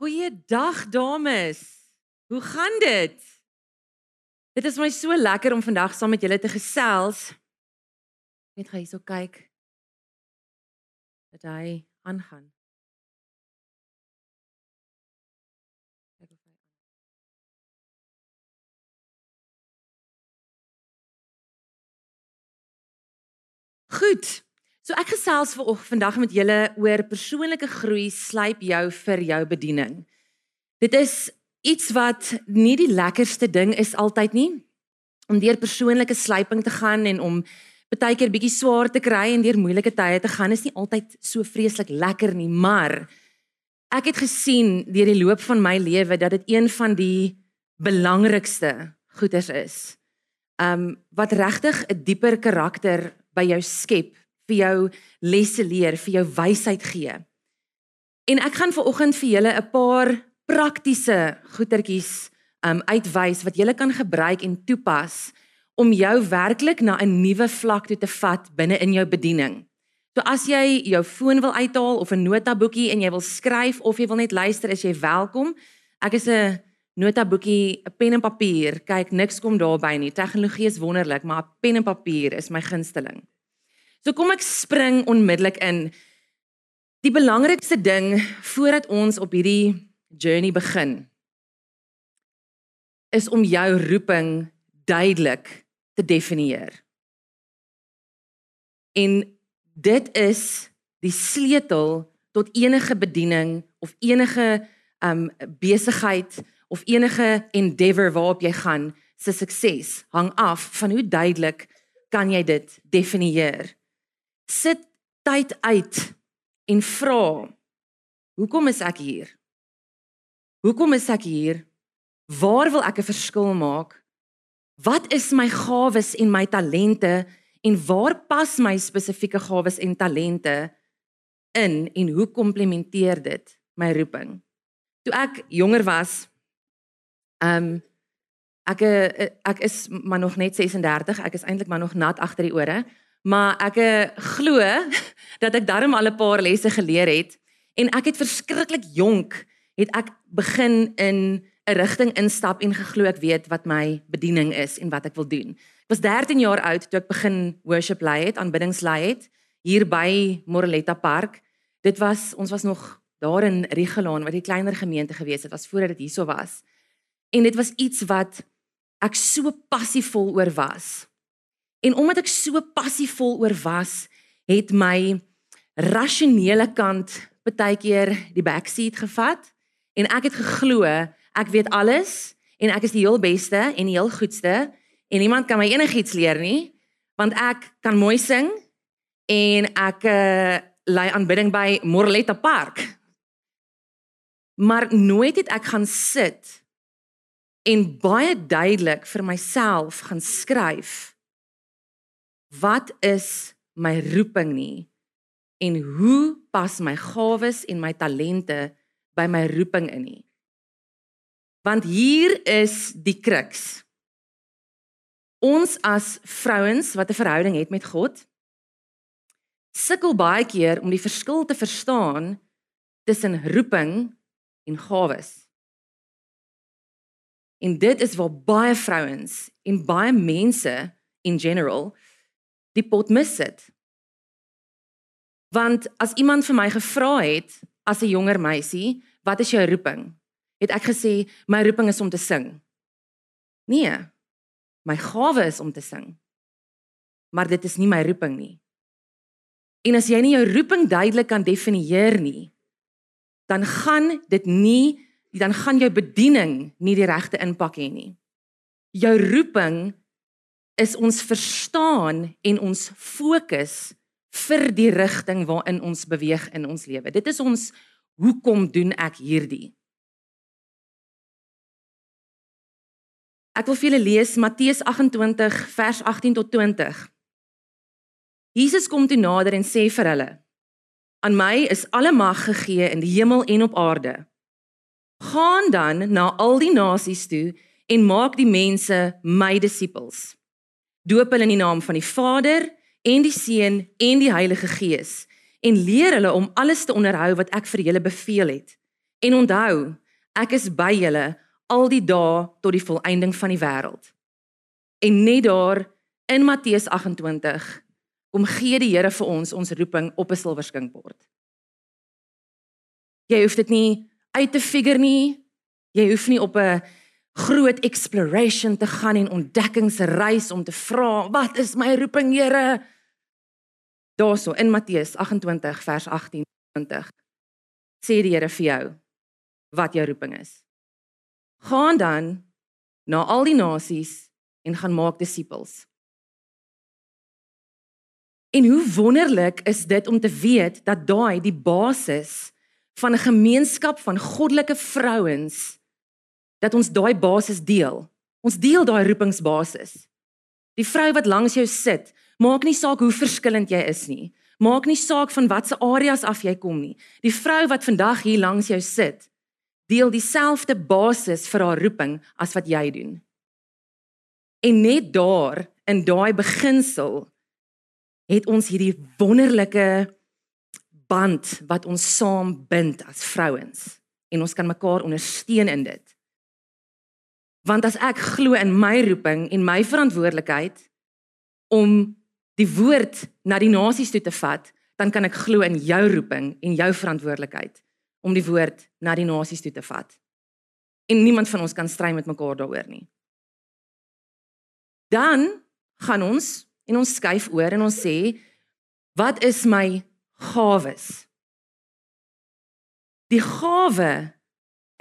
Goeiedag dames. Hoe gaan dit? Dit is my so lekker om vandag saam met julle te gesels. Net gaan hierso kyk. Dat hy aangaan. Goed. So ek gesels ver vandag met julle oor persoonlike groei slyp jou vir jou bediening. Dit is iets wat nie die lekkerste ding is altyd nie om deur persoonlike slyping te gaan en om baie keer bietjie swaar te kry en deur moeilike tye te gaan is nie altyd so vreeslik lekker nie, maar ek het gesien deur die loop van my lewe dat dit een van die belangrikste goeders is. Um wat regtig 'n dieper karakter by jou skep vir jou lesse leer, vir jou wysheid gee. En ek gaan viroggend vir julle 'n paar praktiese goetertjies um uitwys wat jy kan gebruik en toepas om jou werklik na 'n nuwe vlak toe te vat binne in jou bediening. So as jy jou foon wil uithaal of 'n notaboekie en jy wil skryf of jy wil net luister, is jy welkom. Ek is 'n notaboekie, 'n pen en papier. Kyk, niks kom daarby nie. Tegnologie is wonderlik, maar pen en papier is my gunsteling. So kom ek spring onmiddellik in. Die belangrikste ding voordat ons op hierdie journey begin is om jou roeping duidelik te definieer. En dit is die sleutel tot enige bediening of enige um besigheid of enige endeavor waarop jy gaan se sukses hang af van hoe duidelik kan jy dit definieer sit tyd uit en vra hoekom is ek hier? Hoekom is ek hier? Waar wil ek 'n verskil maak? Wat is my gawes en my talente en waar pas my spesifieke gawes en talente in en hoe komplementeer dit my roeping? Toe ek jonger was, ehm um, ek ek is maar nog net 36, ek is eintlik maar nog nat agter die ore maar ek eh, glo dat ek darm al 'n paar lesse geleer het en ek het verskriklik jonk het ek begin in 'n rigting instap en geglo ek weet wat my bediening is en wat ek wil doen. Ek was 13 jaar oud toe ek begin worship lei het, aanbiddingslei het hier by Moreletta Park. Dit was ons was nog daar in Rigelaan wat die kleiner gemeente gewees het, was voordat dit hierso was. En dit was iets wat ek so passievol oor was. En omdat ek so passievol oor was, het my rasionele kant baie keer die backseat gevat en ek het geglo ek weet alles en ek is die heel beste en die heel goedste en niemand kan my enigiets leer nie want ek kan mooi sing en ek uh, lei aanbidding by Morletta Park. Maar nooit het ek gaan sit en baie duidelik vir myself gaan skryf wat is my roeping nie en hoe pas my gawes en my talente by my roeping in nie. Want hier is die kruks. Ons as vrouens wat 'n verhouding het met God sukkel baie keer om die verskil te verstaan tussen roeping en gawes. En dit is waar baie vrouens en baie mense in general die pot mis sit. Want as iemand vir my gevra het as 'n jonger meisie, wat is jou roeping? Het ek gesê my roeping is om te sing. Nee. My gawe is om te sing. Maar dit is nie my roeping nie. En as jy nie jou roeping duidelik kan definieer nie, dan gaan dit nie dan gaan jou bediening nie die regte impak hê nie. Jou roeping is ons verstaan en ons fokus vir die rigting waarin ons beweeg in ons lewe. Dit is ons hoekom doen ek hierdie? Ek wil vir julle lees Matteus 28 vers 18 tot 20. Jesus kom toe nader en sê vir hulle: Aan my is alle mag gegee in die hemel en op aarde. Gaan dan na al die nasies toe en maak die mense my disippels doop hulle in die naam van die Vader en die Seun en die Heilige Gees en leer hulle om alles te onderhou wat ek vir julle beveel het. En onthou, ek is by julle al die dae tot die volëinding van die wêreld. En net daar in Matteus 28 kom gee die Here vir ons ons roeping op 'n silwerskinkbord. Jy hoef dit nie uit te figure nie. Jy hoef nie op 'n groot exploration te gaan en ontdekkingsreis om te vra, wat is my roeping, Here? Daarso in Matteus 28 vers 18 20 sê die Here vir jou wat jou roeping is. Gaan dan na al die nasies en gaan maak disippels. En hoe wonderlik is dit om te weet dat daai die basis van 'n gemeenskap van goddelike vrouens dat ons daai basis deel. Ons deel daai roepingsbasis. Die vrou wat langs jou sit, maak nie saak hoe verskillend jy is nie. Maak nie saak van watter areas af jy kom nie. Die vrou wat vandag hier langs jou sit, deel dieselfde basis vir haar roeping as wat jy doen. En net daar in daai beginsel het ons hierdie wonderlike band wat ons saam bind as vrouens en ons kan mekaar ondersteun in dit. Want as ek glo in my roeping en my verantwoordelikheid om die woord na die nasies toe te vat, dan kan ek glo in jou roeping en jou verantwoordelikheid om die woord na die nasies toe te vat. En niemand van ons kan stry met mekaar daaroor nie. Dan gaan ons en ons skuif oor en ons sê wat is my gawes? Die gawe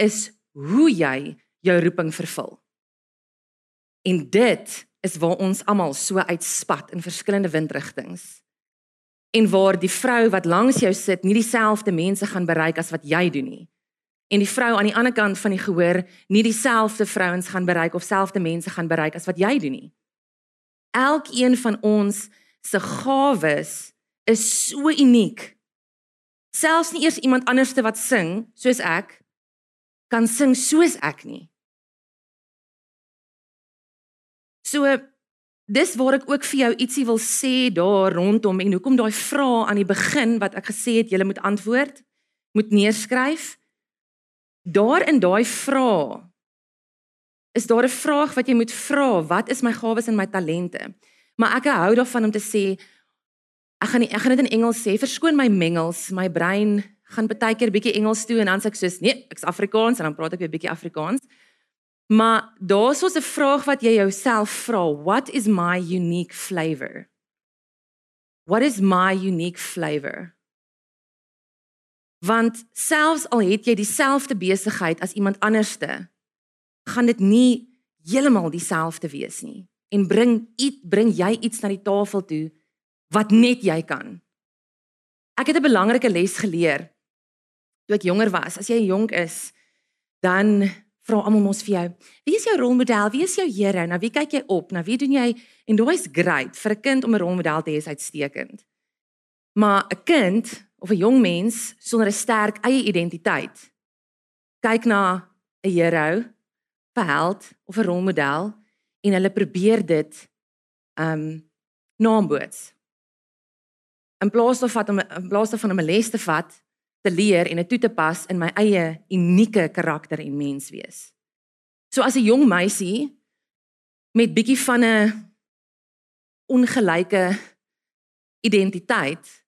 is hoe jy jou roeping vervul. En dit is waar ons almal so uitspat in verskillende windrigtings. En waar die vrou wat langs jou sit nie dieselfde mense gaan bereik as wat jy doen nie. En die vrou aan die ander kant van die gehoor nie dieselfde vrouens gaan bereik of selfde mense gaan bereik as wat jy doen nie. Elkeen van ons se gawes is so uniek. Selfs nie eers iemand anderste wat sing soos ek kan sing soos ek nie. So dis waar ek ook vir jou ietsie wil sê daar rondom en hoekom daai vrae aan die begin wat ek gesê het jy moet antwoord, moet neerskryf. Daar in daai vrae is daar 'n vraag wat jy moet vra, wat is my gawes en my talente? Maar ek hou daarvan om te sê ek gaan nie, ek gaan dit in Engels sê, verskoon my mengels, my brein gaan baie keer bietjie Engels toe en dan sê ek soos nee, ek's Afrikaans en dan praat ek weer bietjie Afrikaans. Maar daar's ons 'n vraag wat jy jouself vra, what is my unique flavor? What is my unique flavor? Want selfs al het jy dieselfde besigheid as iemand anderste, gaan dit nie heeltemal dieselfde wees nie en bring iets bring jy iets na die tafel toe wat net jy kan. Ek het 'n belangrike les geleer toe ek jonger was. As jy jonk is, dan vra almal mos vir jou, wie is jou rolmodel? Wie is jou hero? Na wie kyk jy op? Na wie doen jy? En daai is great vir 'n kind om 'n rolmodel te hê, is uitstekend. Maar 'n kind of 'n jong mens sonder 'n sterk eie identiteit kyk na 'n hero 'n held of 'n rolmodel en hulle probeer dit um naamboots. In plaas daarvan om in plaas daarvan om 'n les te vat, te leer en dit toe te pas in my eie unieke karakter en menswees. So as 'n jong meisie met bietjie van 'n ongelyke identiteit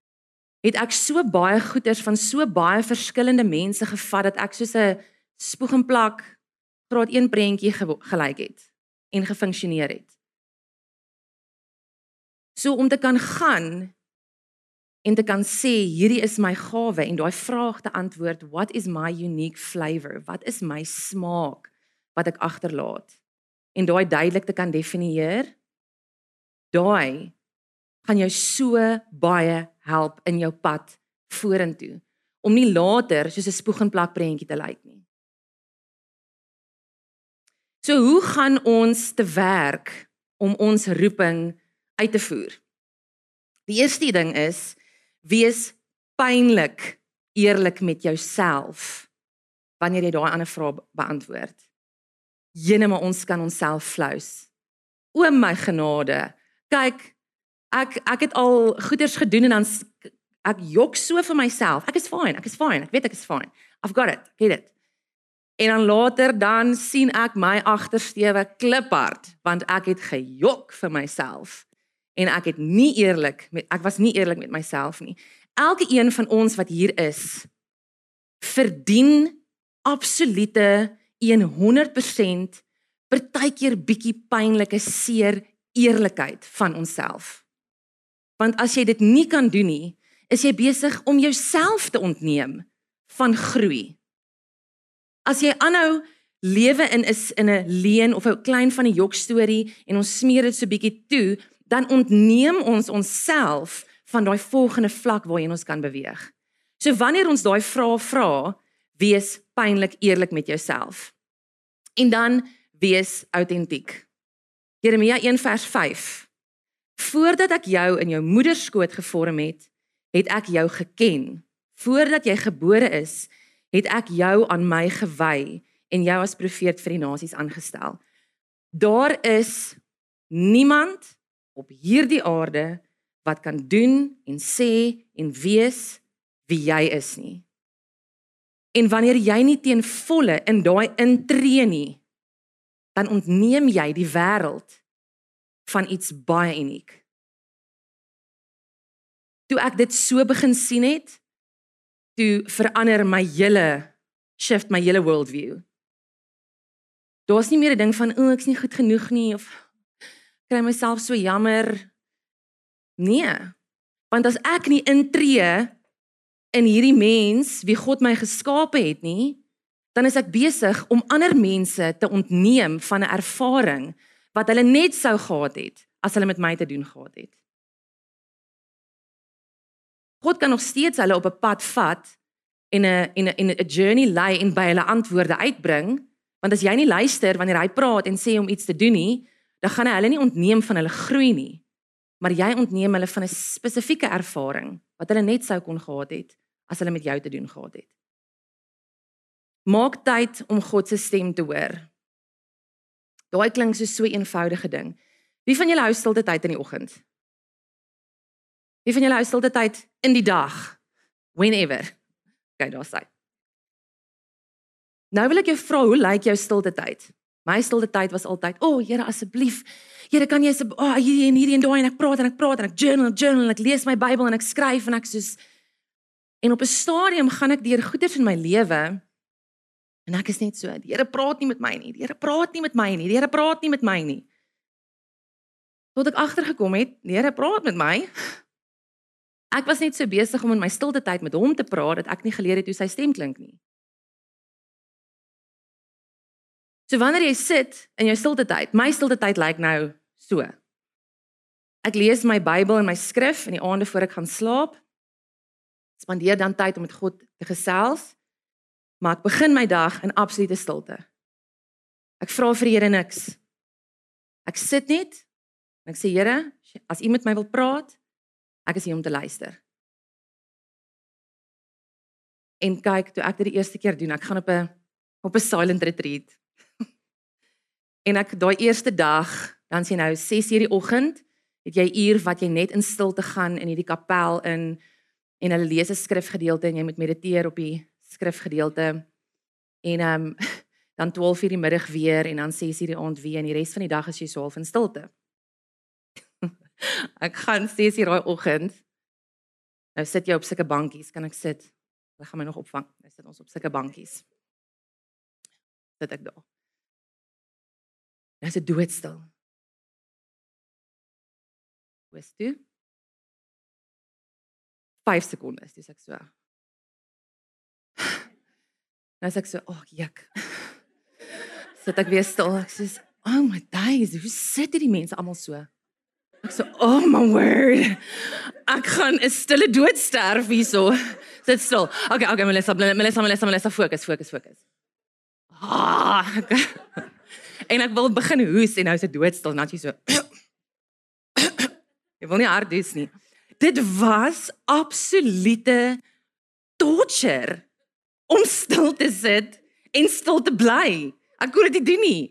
het ek so baie goeders van so baie verskillende mense gevat dat ek soos 'n spoeg en plak graad 1 prentjie gelyk het en gefunksioneer het. So om te kan gaan en te kan sê hierdie is my gawe en daai vraag te antwoord what is my unique flavor? Wat is my smaak wat ek agterlaat? En daai duidelik te kan definieer. Daai gaan jou so baie help in jou pad vorentoe om nie later soos 'n spoeg en plak prentjie te lyk nie. So hoe gaan ons te werk om ons roeping uit te voer? Die eerste ding is wees pynlik eerlik met jouself wanneer jy daai ander vrae beantwoord. Jene maar ons kan onsself flous. O my genade. Kyk, ek ek het al goeders gedoen en dan ek jok so vir myself. Ek is fine, ek is fine. Ek weet ek is fine. I've got it. Get it. En dan later dan sien ek my agtersteewe kliphard want ek het gejok vir myself en ek het nie eerlik met ek was nie eerlik met myself nie. Elke een van ons wat hier is verdien absolute 100% partykeer bietjie pynlike seer eerlikheid van onsself. Want as jy dit nie kan doen nie, is jy besig om jouself te ontneem van groei. As jy aanhou lewe in is in 'n leuen of 'n klein van 'n jok storie en ons smeer dit so bietjie toe, dan ontneem ons onsself van daai volgende vlak waarheen ons kan beweeg. So wanneer ons daai vrae vra, wees pynlik eerlik met jouself. En dan wees autentiek. Jeremia 1 vers 5. Voordat ek jou in jou moeder skoot gevorm het, het ek jou geken. Voordat jy gebore is, het ek jou aan my gewy en jou as profeet vir die nasies aangestel. Daar is niemand op hierdie aarde wat kan doen en sê en wees wie jy is nie. En wanneer jy nie teen volle in daai intree nie, dan ontneem jy die wêreld van iets baie uniek. Toe ek dit so begin sien het, toe verander my hele shift my hele worldview. Daar's nie meer 'n ding van o, ek's nie goed genoeg nie of kry myself so jammer. Nee. Want as ek nie intree in hierdie mens wie God my geskape het nie, dan is ek besig om ander mense te ontneem van 'n ervaring wat hulle net sou gehad het as hulle met my te doen gehad het. God kan nog steeds hulle op 'n pad vat en 'n en 'n 'n journey lei en by hulle antwoorde uitbring, want as jy nie luister wanneer hy praat en sê om iets te doen nie, dan gaan hy hulle nie ontneem van hulle groei nie, maar jy ontneem hulle van 'n spesifieke ervaring wat hulle net sou kon gehad het as hulle met jou te doen gehad het. Maak tyd om God se stem te hoor. Daai klink so so eenvoudige ding. Wie van julle hou stilte tyd in die oggend? Wie van julle hou stilte tyd in die dag? Whenever. Okay, daar sê. Nou wil ek jou vra, hoe lyk jou stilte tyd? My stilte tyd was altyd, "O, oh, Here, asseblief. Here, kan jy asb oh, hierdie en hierdie en daai en ek praat en ek praat en ek journal, journal en ek lees my Bybel en ek skryf en ek soos En op 'n stadium gaan ek deur goeders in my lewe en ek is net so, die Here praat nie met my nie. Die Here praat nie met my nie. Die Here praat nie met my nie. Tot ek agtergekom het, die Here praat met my. Ek was net so besig om in my stilte tyd met hom te praat dat ek nie geleer het hoe sy stem klink nie. So wanneer jy sit in jou stilte tyd, my stilte tyd lyk nou so. Ek lees my Bybel en my skrif in die aande voor ek gaan slaap spandeer dan tyd om met God te gesels. Maar ek begin my dag in absolute stilte. Ek vra vir die Here niks. Ek sit net en ek sê Here, as U met my wil praat, ek is hier om te luister. En kyk, toe ek dit die eerste keer doen, ek gaan op 'n op 'n silent retreat. En ek daai eerste dag, dan sien nou 6:00 die oggend, het jy uur wat jy net in stilte gaan in hierdie kapel in en hulle lees 'n skrifgedeelte en jy moet mediteer op die skrifgedeelte. En ehm um, dan 12:00 die middag weer en dan 6:00 die aand weer en die res van die dag is jy so half in stilte. ek gaan 6:00 daai oggend. Nou sit jy op sulke bankies, kan ek sit? Hulle gaan my nog opvang. Nou sit ons op sulke bankies. Sit ek daar. Dis 'n doodstil. Wes toe? 5 sekondes, dis ek so. Nou sê ek so, "Ag, oh, juk." Sit ek weer stil. Ek sê, "Oh my days, hoe sit hierdie mense almal so?" Ek sê, "Oh my word. Ek gaan 'n stille dood sterf hierso." Sit stil. Okay, okay, Melissa, Melissa, Melissa, Melissa, fokus, fokus, fokus. Ah. En ek wil begin hoes en nou is dit doodstil, net so. Jy wil nie hard hoes nie dit was absolute torture om stil te sit en stil te bly. Ek kon dit nie doen nie.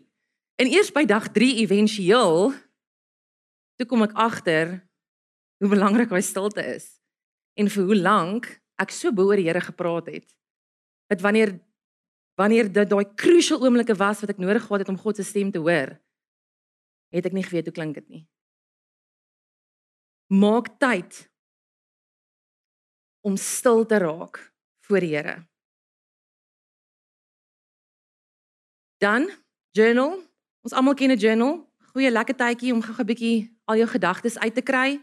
En eers by dag 3 éventueel toe kom ek agter hoe belangrik daai stilte is en vir hoe lank ek so bo oor die Here gepraat het dat wanneer wanneer dit daai crucial oomblikke was wat ek nodig gehad het om God se stem te hoor, het ek nie geweet hoe klink dit nie. Maak tyd om stil te raak voor die Here. Dan journal. Ons almal ken 'n journal. Goeie lekker tydjie om gou 'n bietjie al jou gedagtes uit te kry.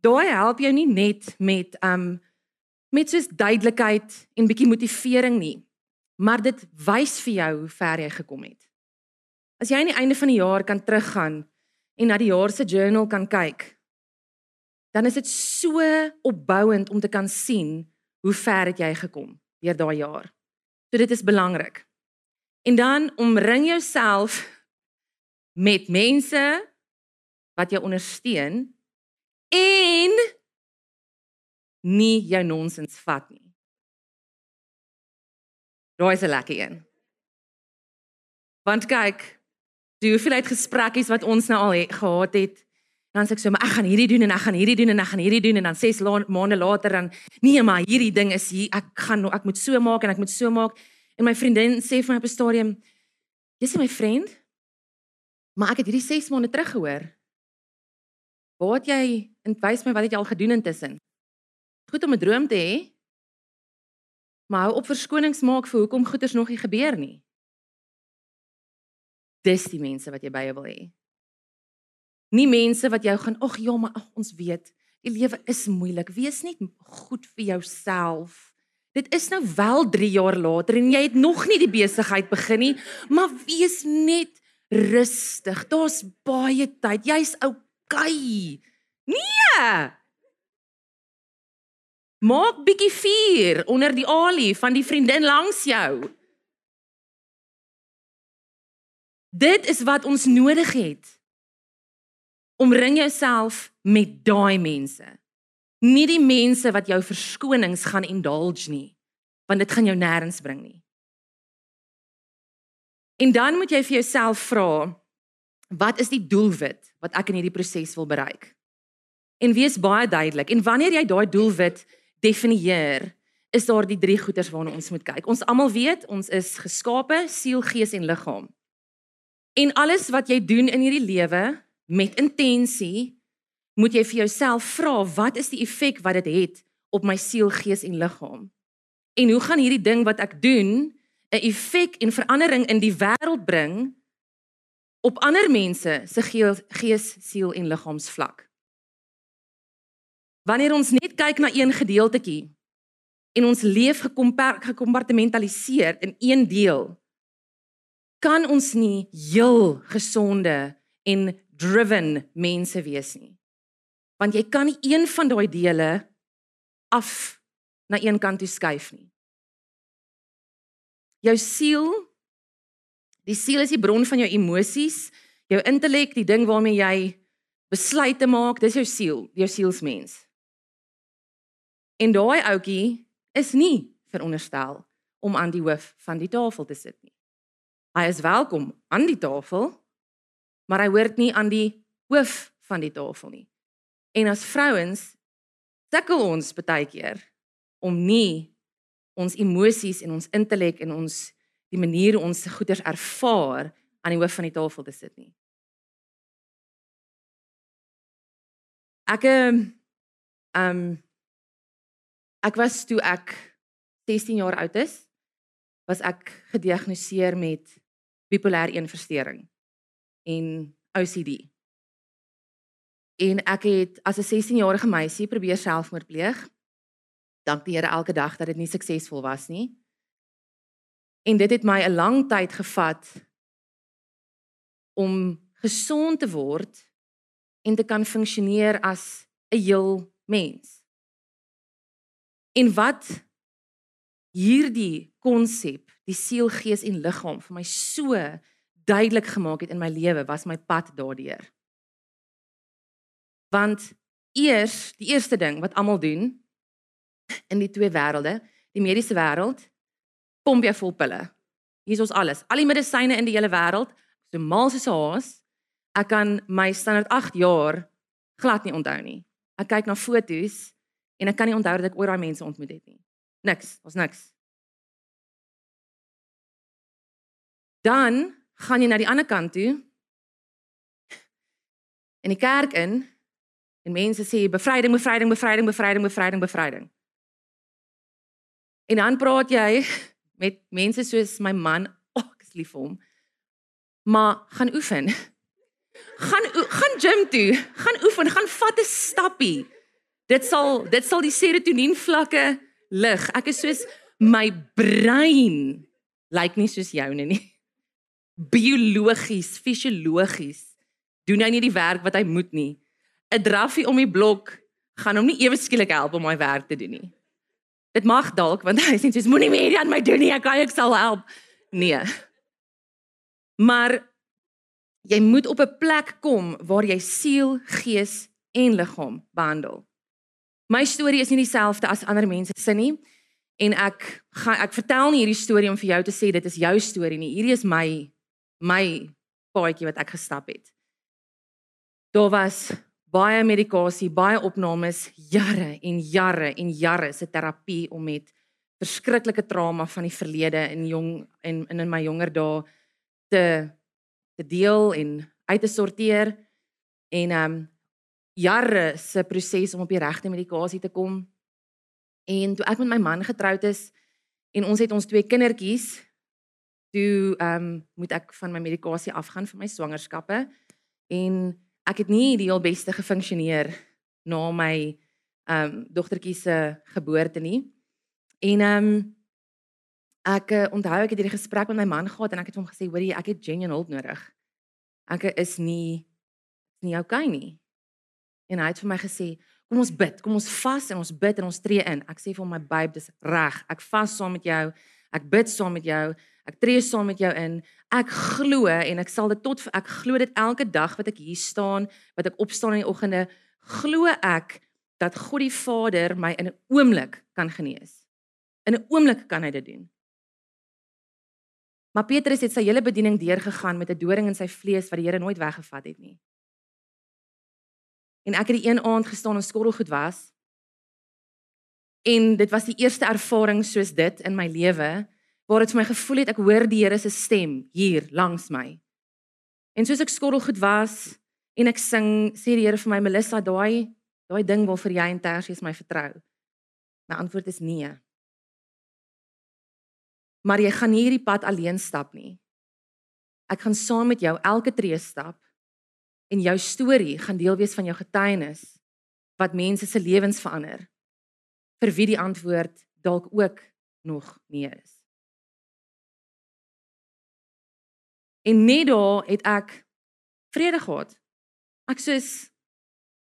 Daai help jou nie net met um met soos duidelikheid en bietjie motivering nie, maar dit wys vir jou hoe ver jy gekom het. As jy aan die einde van die jaar kan teruggaan en na die jaar se journal kan kyk, dan is dit so opbouend om te kan sien hoe ver het jy gekom deur daai jaar. So dit is belangrik. En dan omring jouself met mense wat jou ondersteun en nie jou nonsens vat nie. Daai is 'n lekker een. Want kyk, die hoeveelheid gesprekke wat ons nou al he, gehad het, dan sê ek so, maar ek gaan hierdie doen en ek gaan hierdie doen en ek gaan hierdie doen en dan 6 maande later dan nee, maar hierdie ding is hier, ek gaan ek moet so maak en ek moet so maak. En my vriendin sê vir my op 'n stadium, "Jy's my vriend, maar ek het hierdie 6 maande terug gehoor. Waar het jy en wys my wat het jy al gedoen intussen?" Goed om 'n droom te hê. Maar hou op verskonings maak vir hoekom goeders nog nie gebeur nie. Dis die mense wat jy by jou wil hê. Nie mense wat jou gaan, "Ag ja, maar ag ons weet, die lewe is moeilik. Wees net goed vir jouself." Dit is nou wel 3 jaar later en jy het nog nie die besigheid begin nie, maar wees net rustig. Daar's baie tyd. Jy's oukei. Nee. Maak bietjie vuur onder die olie van die vriendin langs jou. Dit is wat ons nodig het. Omring jouself met daai mense nie die mense wat jou verskonings gaan indulge nie want dit gaan jou nêrens bring nie en dan moet jy vir jouself vra wat is die doelwit wat ek in hierdie proses wil bereik en wees baie duidelik en wanneer jy daai doelwit definieer is daar die drie goeters waarna ons moet kyk ons almal weet ons is geskape siel gees en liggaam en alles wat jy doen in hierdie lewe met intensie moet jy vir jouself vra wat is die effek wat dit het op my siel, gees en liggaam? En hoe gaan hierdie ding wat ek doen 'n effek en verandering in die wêreld bring op ander mense se gees, siel en liggaamsvlak? Wanneer ons net kyk na een gedeeltjie en ons leef gekompartmentaliseer in een deel, kan ons nie heel gesonde en driven mense wees nie want jy kan nie een van daai dele af na een kant toe skuif nie. Jou siel die siel is die bron van jou emosies, jou intellek, die ding waarmee jy besluite maak, dis jou siel, jou sielsmens. En daai ouetjie is nie veronderstel om aan die hoof van die tafel te sit nie. Hy is welkom aan die tafel, maar hy hoort nie aan die hoof van die tafel nie. En as vrouens sukkel ons baie keer om nie ons emosies en ons intellek en ons die manier hoe ons goeders ervaar aan die hoof van die tafel te sit nie. Ek ehm um, ek was toe ek 16 jaar oud is, was ek gediagnoseer met bipolêr 1 verstoring en OCD. En ek het as 'n 16-jarige meisie probeer selfmoord pleeg. Dank die Here elke dag dat dit nie suksesvol was nie. En dit het my 'n lang tyd gevat om gesond te word en te kan funksioneer as 'n heel mens. En wat hierdie konsep, die siel, gees en liggaam vir my so duidelik gemaak het in my lewe, was my pad daardeur. Want eers, die eerste ding wat almal doen in die twee wêrelde, die mediese wêreld, pomp jy vol pille. Hier is ons alles, al die medisyne in die hele wêreld, so mal soos 'n haas. Ek kan my standaard 8 jaar glad nie onthou nie. Ek kyk na foto's en ek kan nie onthou dat ek ooit daai mense ontmoet het nie. Niks, ons niks. Dan gaan jy na die ander kant toe. In die kerk in en mense sê bevryding, bevryding, bevryding, bevryding, bevryding, bevryding. En dan praat jy met mense soos my man, oh, ek is lief vir hom. Maar gaan oefen. Gaan gaan gym toe, gaan oefen, gaan vat 'n stappie. Dit sal dit sal die serotonien vlakke lig. Ek is soos my brein lyk nie soos joune nie. Biologies, fisiologies doen hy nie die werk wat hy moet nie. 'n Draffie om die blok gaan hom nie ewe skielik help om my werk te doen nie. Dit mag dalk want hy sê soos moenie meer aan my doen nie, ek kan ek sal help. Nee. Maar jy moet op 'n plek kom waar jy siel, gees en liggaam behandel. My storie is nie dieselfde as ander mense se nie en ek gaan ek vertel nie hierdie storie om vir jou te sê dit is jou storie nie. Hierdie is my my paadjie wat ek gestap het. Daar was baie medikasie, baie opnames, jare en jare en jare se terapie om met verskriklike trauma van die verlede in jong en in in my jonger dae te te deel en uit te sorteer en ehm um, jare se proses om op die regte medikasie te kom. En toe ek met my man getroud is en ons het ons twee kindertjies, toe ehm um, moet ek van my medikasie afgaan vir my swangerskappe en ek het nie die heel beste gefunksioneer na my ehm um, dogtertjie se geboorte nie. En ehm um, ek uh, onthou ek het hierdie gesprek met my man gehad en ek het hom gesê hoor jy ek het genuine hulp nodig. Ek is nie nie okay nie. En hy het vir my gesê kom ons bid, kom ons vas en ons bid en ons tree in. Ek sê vir hom my babe dis reg. Ek vas saam met jou. Ek bid saam met jou. Ek tree saam met jou in. Ek glo en ek sal dit tot ek glo dit elke dag wat ek hier staan, wat ek opstaan in die oggende, glo ek dat God die Vader my in 'n oomblik kan genees. In 'n oomblik kan hy dit doen. Maar Petrus het sy hele bediening deurgegaan met 'n doring in sy vlees wat die Here nooit weggevat het nie. En ek het die een aand gestaan en skottelgoed was. En dit was die eerste ervaring soos dit in my lewe waar dit vir my gevoel het ek hoor die Here se stem hier langs my. En soos ek skottelgoed was en ek sing, sê die Here vir my Melissa, daai daai ding wil vir jy en Tersie is my vertrou. My antwoord is nee. Maar jy gaan nie hierdie pad alleen stap nie. Ek gaan saam met jou elke tree stap en jou storie gaan deel wees van jou getuienis wat mense se lewens verander. Vir wie die antwoord dalk ook nog nee is. En net daar het ek vrede gehad. Ek sê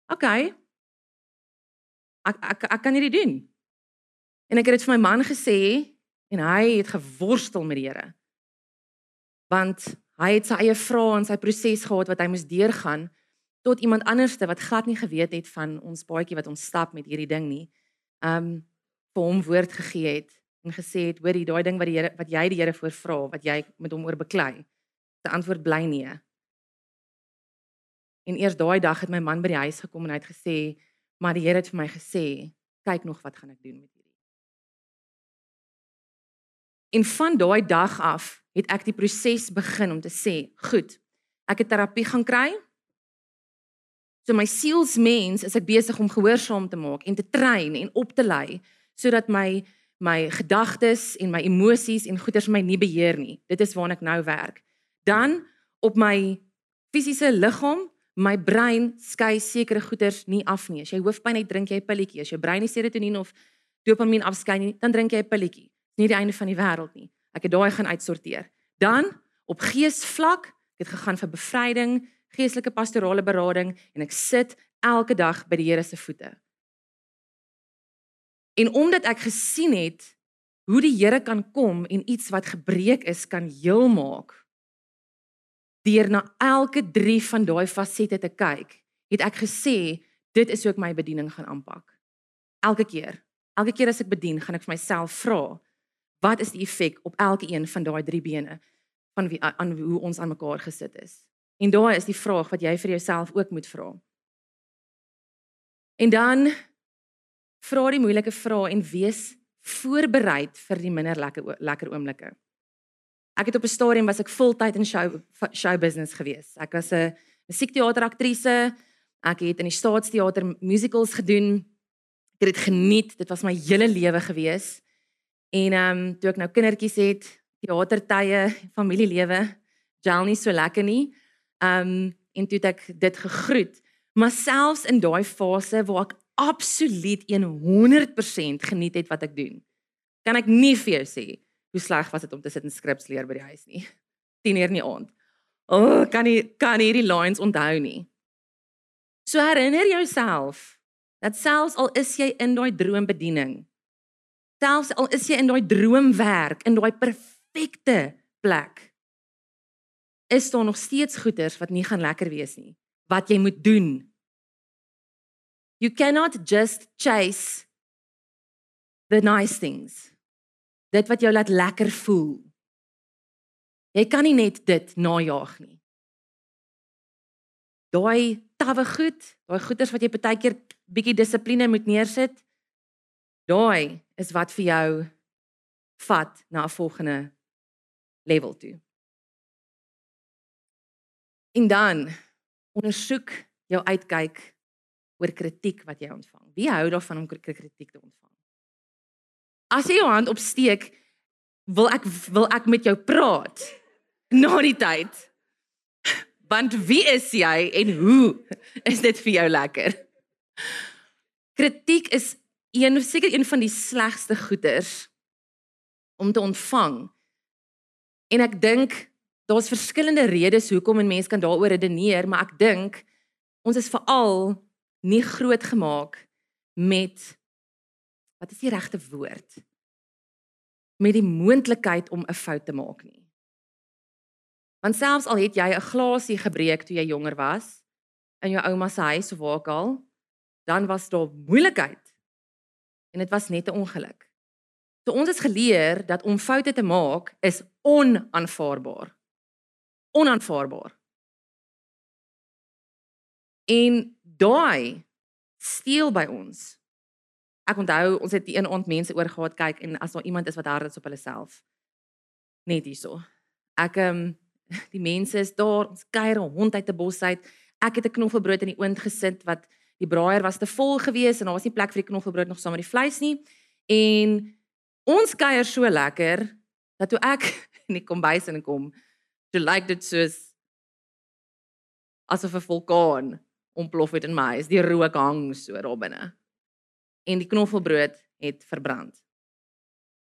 okay. Ek ek ek kan hierdie doen. En ek het dit vir my man gesê en hy het geworstel met die Here. Want hy het sy eie vrae en sy proses gehad wat hy moes deurgaan tot iemand anderste wat glad nie geweet het van ons paadjie wat ons stap met hierdie ding nie. Um vir hom woord gegee het en gesê het hoor jy daai ding wat die Here wat jy die Here voor vra wat jy met hom oor beklei. Die antwoord bly nee. En eers daai dag het my man by die huis gekom en hy het gesê, "Maar die Here het vir my gesê, kyk nog wat gaan ek doen met hierdie." En van daai dag af het ek die proses begin om te sê, "Goed, ek het terapie gaan kry." So my sielsmens is ek besig om gehoorsaam te maak en te train en op te lei sodat my my gedagtes en my emosies en goeders my nie beheer nie. Dit is waarna ek nou werk dan op my fisiese liggaam, my brein skei sekere goeders nie af nie. As jy hoofpyn het, drink jy 'n pilletjie. As jou brein nie serotonien of dopamien afskei nie, dan drink jy 'n pilletjie. Dis nie die einde van die wêreld nie. Ek het daai gaan uitsorteer. Dan op geesvlak, ek het gegaan vir bevryding, geestelike pastorale berading en ek sit elke dag by die Here se voete. En omdat ek gesien het hoe die Here kan kom en iets wat gebreek is kan heel maak, deur na elke 3 van daai fasette te kyk, het ek gesê dit is hoe ek my bediening gaan aanpak. Elke keer, elke keer as ek bedien, gaan ek vir myself vra, wat is die effek op elke een van daai 3 bene van wie aan hoe ons aan mekaar gesit is? En daai is die vraag wat jy vir jouself ook moet vra. En dan vra die moeilike vrae en wees voorberei vir die minder lekker lekker oomblikke. Ek het op 'n stadium was ek voltyd in show show business gewees. Ek was 'n musiekteateraktrise. Ek het in die staatsteater musicals gedoen. Ek het dit geniet. Dit was my hele lewe gewees. En ehm um, toe ek nou kindertjies het, teatertye, familielewe, gel nie so lekker nie. Ehm um, en toe het ek dit gegroet. Maar selfs in daai fase waar ek absoluut 100% geniet het wat ek doen, kan ek nie vir jou sê hoe sleg was dit om te sit en skrips leer by die huis nie. 10 uur in die aand. O, oh, kan nie kan hierdie lines onthou nie. So herinner jouself dat selfs al is jy in daai droombediening, selfs al is jy in daai droomwerk, in daai perfekte plek, is daar nog steeds goeders wat nie gaan lekker wees nie. Wat jy moet doen. You cannot just chase the nice things. Dit wat jou laat lekker voel. Jy kan nie net dit najag nie. Daai tawwe goed, daai goeders wat jy baie keer bietjie dissipline moet neersit, daai is wat vir jou vat na 'n volgende level toe. En dan ondersoek jou uitkyk oor kritiek wat jy ontvang. Wie hou daarvan om kritiek te ontvang? As jy jou hand opsteek, wil ek wil ek met jou praat na die tyd. Want wie is jy en hoe is dit vir jou lekker? Kritiek is een seker een van die slegste goeders om te ontvang. En ek dink daar's verskillende redes hoekom 'n mens kan daaroor redeneer, maar ek dink ons is veral nie groot gemaak met wat is die regte woord? Met die moontlikheid om 'n fout te maak nie. Want selfs al het jy 'n glasie gebreek toe jy jonger was in jou ouma se huis of waar ook al, dan was daar moeilikheid. En dit was net 'n ongeluk. So ons is geleer dat om foute te maak is onaanvaarbaar onaanvaarbaar. En daai steel by ons. Ek onthou ons het die een aand mense oor gehad kyk en as daar iemand is wat hard is op hulle self. Net hierso. Ek ehm um, die mense is daar, ons kuier 'n hond uit 'n bos uit. Ek het 'n knoffelbrood in die oond gesit wat die braaier was te vol geweest en daar was nie plek vir die knoffelbrood nog saam met die vleis nie. En ons kuier so lekker dat toe ek in die kombuis inkom, Toe lyk dit soos asof 'n vulkaan ontplof het in my huis. Die rook hang so daar binne. En die knoffelbrood het verbrand.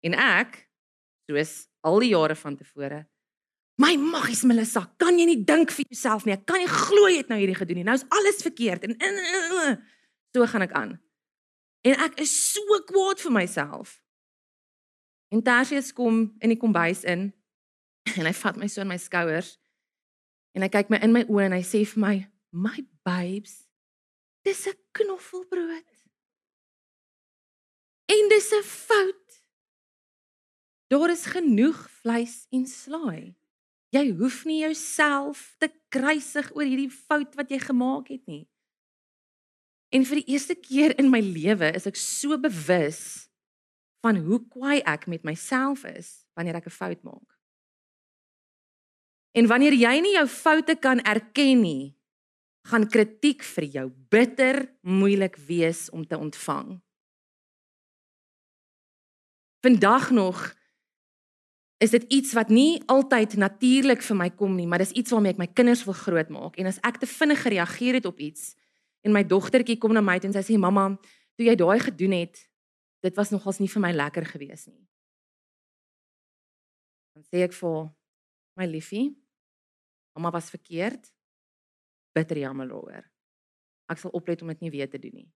En ek, soos al die jare van tevore, my maggies Melissa, kan jy nie dink vir jouself nie? Ek kan nie glo jy het nou hierdie gedoen nie. Nou is alles verkeerd en so gaan ek aan. En ek is so kwaad vir myself. En Tersius kom in die kombuis in en hy vat my so in my skouers en hy kyk my in my oë en hy sê vir my my babes dis 'n knoffelbrood en dis 'n fout daar is genoeg vleis en slaai jy hoef nie jouself te kruisig oor hierdie fout wat jy gemaak het nie en vir die eerste keer in my lewe is ek so bewus van hoe kwaai ek met myself is wanneer ek 'n fout maak En wanneer jy nie jou foute kan erken nie, gaan kritiek vir jou bitter moeilik wees om te ontvang. Vandag nog is dit iets wat nie altyd natuurlik vir my kom nie, maar dis iets waarmee ek my kinders wil grootmaak en as ek te vinnig gereageer het op iets en my dogtertjie kom na my toe en sy sê mamma, toe jy daai gedoen het, dit was nogals nie vir my lekker gewees nie. Dan sê ek vir my liefie, Mamma was verkeerd. Bitter jammer daaroor. Ek sal oplet om dit nie weer te doen nie.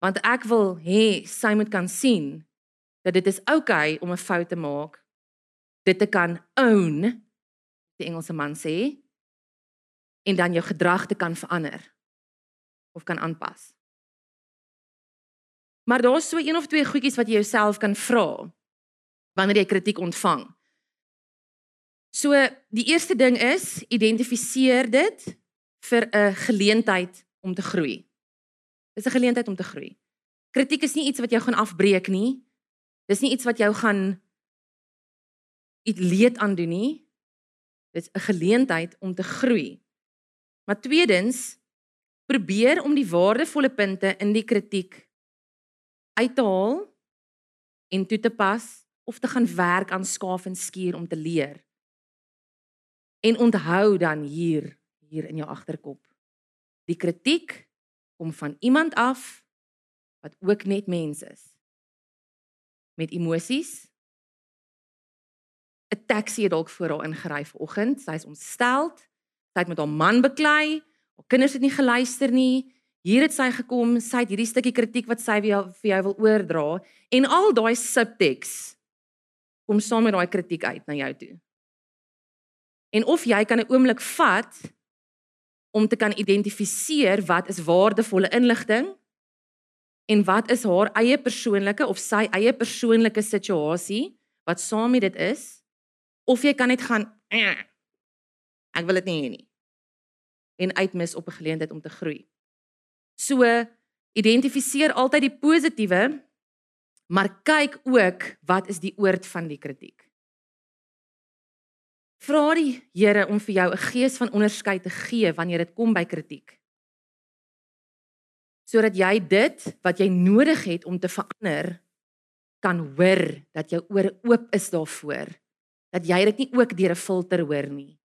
Want ek wil hê sy moet kan sien dat dit is oukei okay om 'n fout te maak. Dit te kan own, die Engelse man sê, en dan jou gedrag te kan verander of kan aanpas. Maar daar's so een of twee goedjies wat jy jouself kan vra wanneer jy kritiek ontvang. So die eerste ding is identifiseer dit vir 'n geleentheid om te groei. Dis 'n geleentheid om te groei. Kritiek is nie iets wat jou gaan afbreek nie. Dis nie iets wat jou gaan iets leed aandoen nie. Dit's 'n geleentheid om te groei. Maar tweedens, probeer om die waardevolle punte in die kritiek uit te haal en toe te pas of te gaan werk aan skaaf en skuur om te leer. En onthou dan hier hier in jou agterkop. Die kritiek kom van iemand af wat ook net mens is. Met emosies. 'n Taxi het dalk voor haar ingery vanoggend. Sy is ontstel. Sy het met haar man beklei. Haar kinders het nie geluister nie. Hier het sy gekom, sy het hierdie stukkie kritiek wat sy vir jou, vir jou wil oordra en al daai subtext kom saam met daai kritiek uit na jou toe. En of jy kan 'n oomblik vat om te kan identifiseer wat is waardevolle inligting en wat is haar eie persoonlike of sy eie persoonlike situasie wat saam met dit is of jy kan net gaan eh, ek wil dit nie hê nie en uitmis op 'n geleentheid om te groei. So identifiseer altyd die positiewe, maar kyk ook wat is die oord van die kritiek. Vra die Here om vir jou 'n gees van onderskeid te gee wanneer dit kom by kritiek. Sodat jy dit wat jy nodig het om te verander kan hoor dat jou ore oop is daarvoor. Dat jy dit nie ook deur 'n filter hoor nie.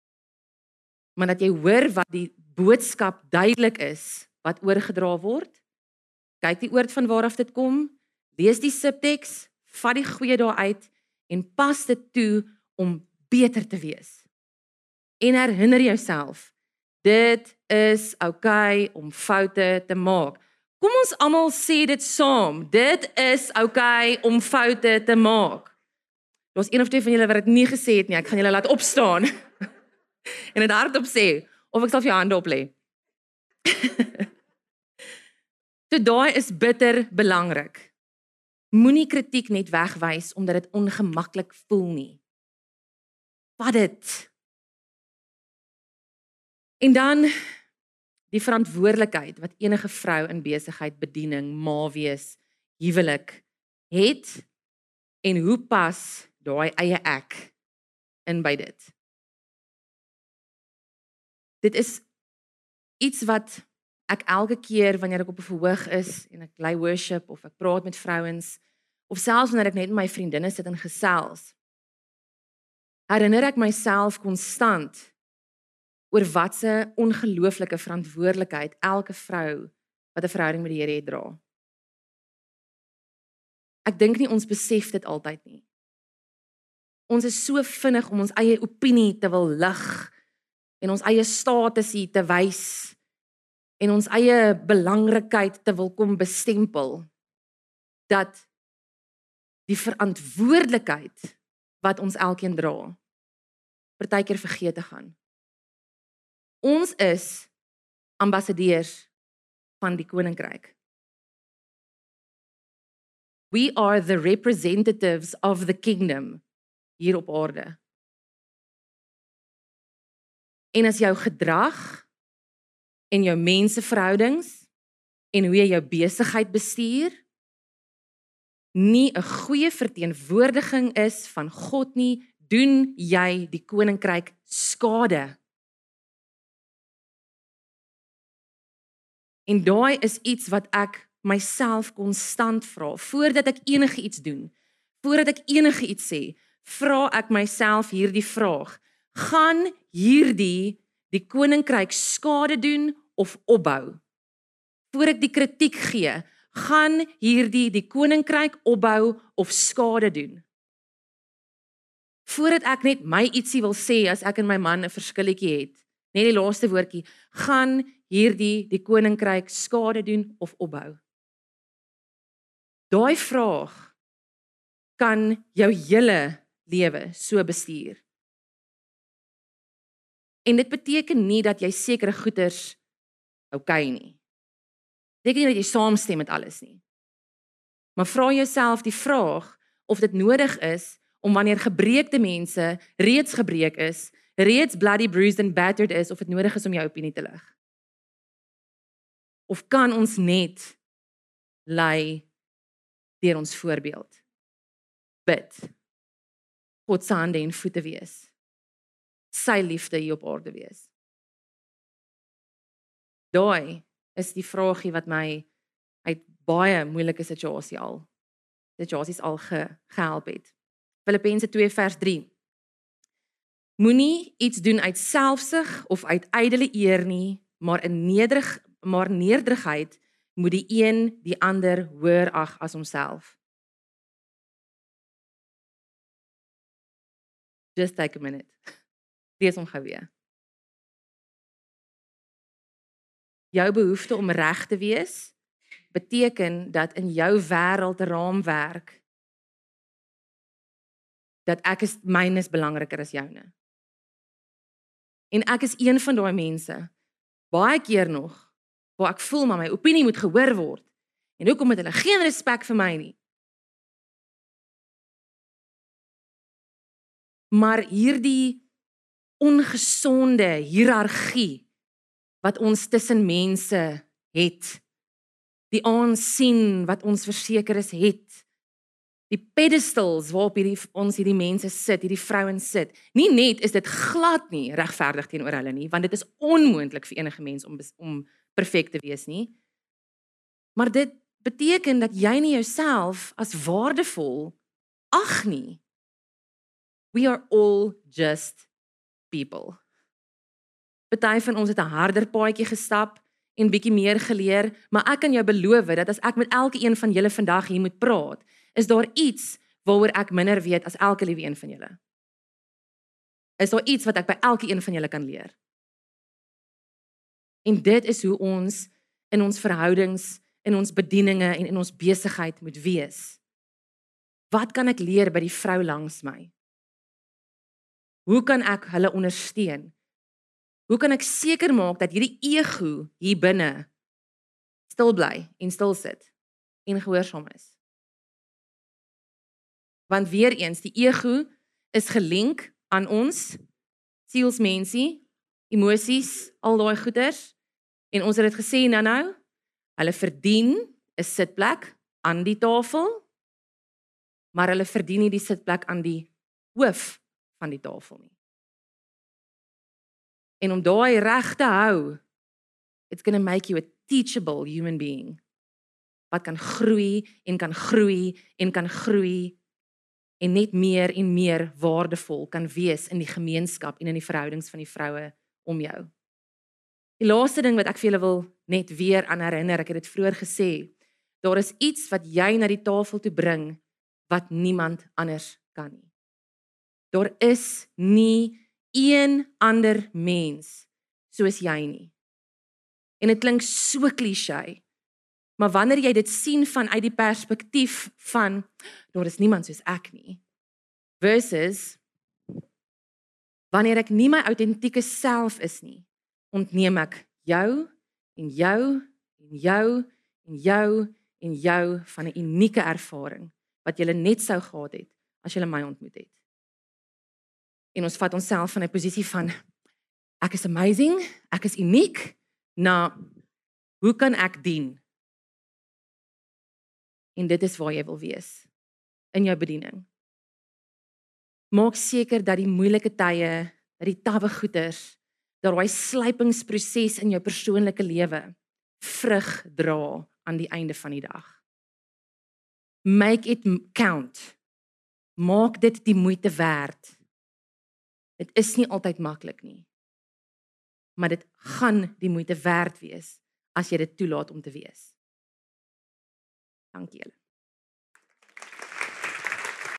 Maar dat jy hoor wat die boodskap duidelik is wat oorgedra word. Kyk die oord van waar af dit kom. Lees die subteks, vat die goeie daar uit en pas dit toe om beter te wees. En herinner jouself, dit is oukei okay om foute te maak. Kom ons almal sê dit saam. Dit is okay om foute te maak. Daar's een of twee van julle wat dit nie gesê het nie. Ek gaan julle laat opstaan. en dit hardop sê of ek sal vir jou hande op lê. So daai is bitter belangrik. Moenie kritiek net wegwys omdat dit ongemaklik voel nie. Vat dit. En dan die verantwoordelikheid wat enige vrou in besigheid, bediening, ma wees, huwelik het en hoe pas daai eie ek in by dit. Dit is iets wat ek elke keer wanneer ek op 'n verhoog is en ek lei worship of ek praat met vrouens of selfs wanneer ek net met my vriendinne sit en gesels herinner ek myself konstant oor wat 'n ongelooflike verantwoordelikheid elke vrou wat 'n verhouding met die Here het dra. Ek dink nie ons besef dit altyd nie. Ons is so vinnig om ons eie opinie te wil lig en ons eie status hier te wys en ons eie belangrikheid te wil kom bestempel dat die verantwoordelikheid wat ons elkeen dra partykeer vergeet te gaan. Ons is ambassadeurs van die koninkryk. We are the representatives of the kingdom hier op aarde. En as jou gedrag en jou menseverhoudings en hoe jy jou besigheid bestuur nie 'n goeie verteenwoordiging is van God nie, doen jy die koninkryk skade. En daai is iets wat ek myself konstant vra voordat ek enige iets doen. Voordat ek enige iets sê, vra ek myself hierdie vraag: gaan hierdie die koninkryk skade doen of opbou. Voor ek die kritiek gee, gaan hierdie die koninkryk opbou of skade doen. Voordat ek net my ietsie wil sê as ek en my man 'n verskilletjie het, net die laaste woordjie, gaan hierdie die koninkryk skade doen of opbou. Daai vraag kan jou hele lewe so bestuur. En dit beteken nie dat jy sekere goeders okay nie. Dink nie dat jy saamstem met alles nie. Maar vra jouself die vraag of dit nodig is om wanneer gebreekte mense reeds gebreek is, reeds bloody bruised and battered is of dit nodig is om jou opinie te lig. Of kan ons net lei deur ons voorbeeld? Bid. God se hande en voete wees. Sy liefde hier op aarde wees. Daai is die vragie wat my uit baie moeilike situasie al situasies al ge, gehelp het. Filippense 2 vers 3. Moenie iets doen uit selfsug of uit ydelle eer nie, maar in nederig maar nederigheid moet die een die ander hoër ag as homself. Just take a minute. Lees hom gou weer. Jou behoefte om reg te wees beteken dat in jou wêreld raamwerk dat ek is myne is belangriker as joune. En ek is een van daai mense baie keer nog waar ek voel maar my opinie moet gehoor word. En hoekom het hulle geen respek vir my nie? Maar hierdie ongesonde hiërargie wat ons tussen mense het, die aansien wat ons verseker is het, die pedestals waarop hierdie ons hierdie mense sit, hierdie vrouens sit. Nie net is dit glad nie regverdig teenoor hulle nie, want dit is onmoontlik vir enige mens om om perfek te wees nie. Maar dit beteken dat jy nie jouself as waardevol ag nie. We are all just people. Party van ons het 'n harder paadjie gestap en bietjie meer geleer, maar ek kan jou beloof dat as ek met elke een van julle vandag hier moet praat, is daar iets waaroor ek minder weet as elke liewe een van julle. Is daar iets wat ek by elke een van julle kan leer? En dit is hoe ons in ons verhoudings, in ons bedieninge en in ons besigheid moet wees. Wat kan ek leer by die vrou langs my? Hoe kan ek hulle ondersteun? Hoe kan ek seker maak dat hierdie ego hier binne stil bly en stil sit en gehoorsaam is? Want weer eens, die ego is gelink aan ons sielsmensie, emosies, al daai goeders. En ons het dit gesê nou nou, hulle verdien 'n sitplek aan die tafel, maar hulle verdien nie die sitplek aan die hoof van die tafel nie. En om daai reg te hou, it's going to make you a teachable human being. Wat kan groei en kan groei en kan groei en net meer en meer waardevol kan wees in die gemeenskap en in die verhoudings van die vroue om jou. Die laaste ding wat ek vir julle wil net weer aan herinner, ek het dit vroeër gesê, daar is iets wat jy na die tafel toe bring wat niemand anders kan nie. Daar is nie een ander mens soos jy nie. En dit klink so klisjé. Maar wanneer jy dit sien vanuit die perspektief van daar is niemand soos ek nie versus wanneer ek nie my autentieke self is nie ontneem ek jou en jou en jou en jou en jou van 'n unieke ervaring wat jy net sou gehad het as jy my ontmoet het. En ons vat onsself van 'n posisie van ek is amazing, ek is uniek na hoe kan ek dien? En dit is waar jy wil wees in jou bediening. Maak seker dat die moeilike tye, dat die tawwe goeters daai slypingsproses in jou persoonlike lewe vrug dra aan die einde van die dag. Make it count. Maak dit die moeite werd. Dit is nie altyd maklik nie. Maar dit gaan die moeite werd wees as jy dit toelaat om te wees. Dankie julle.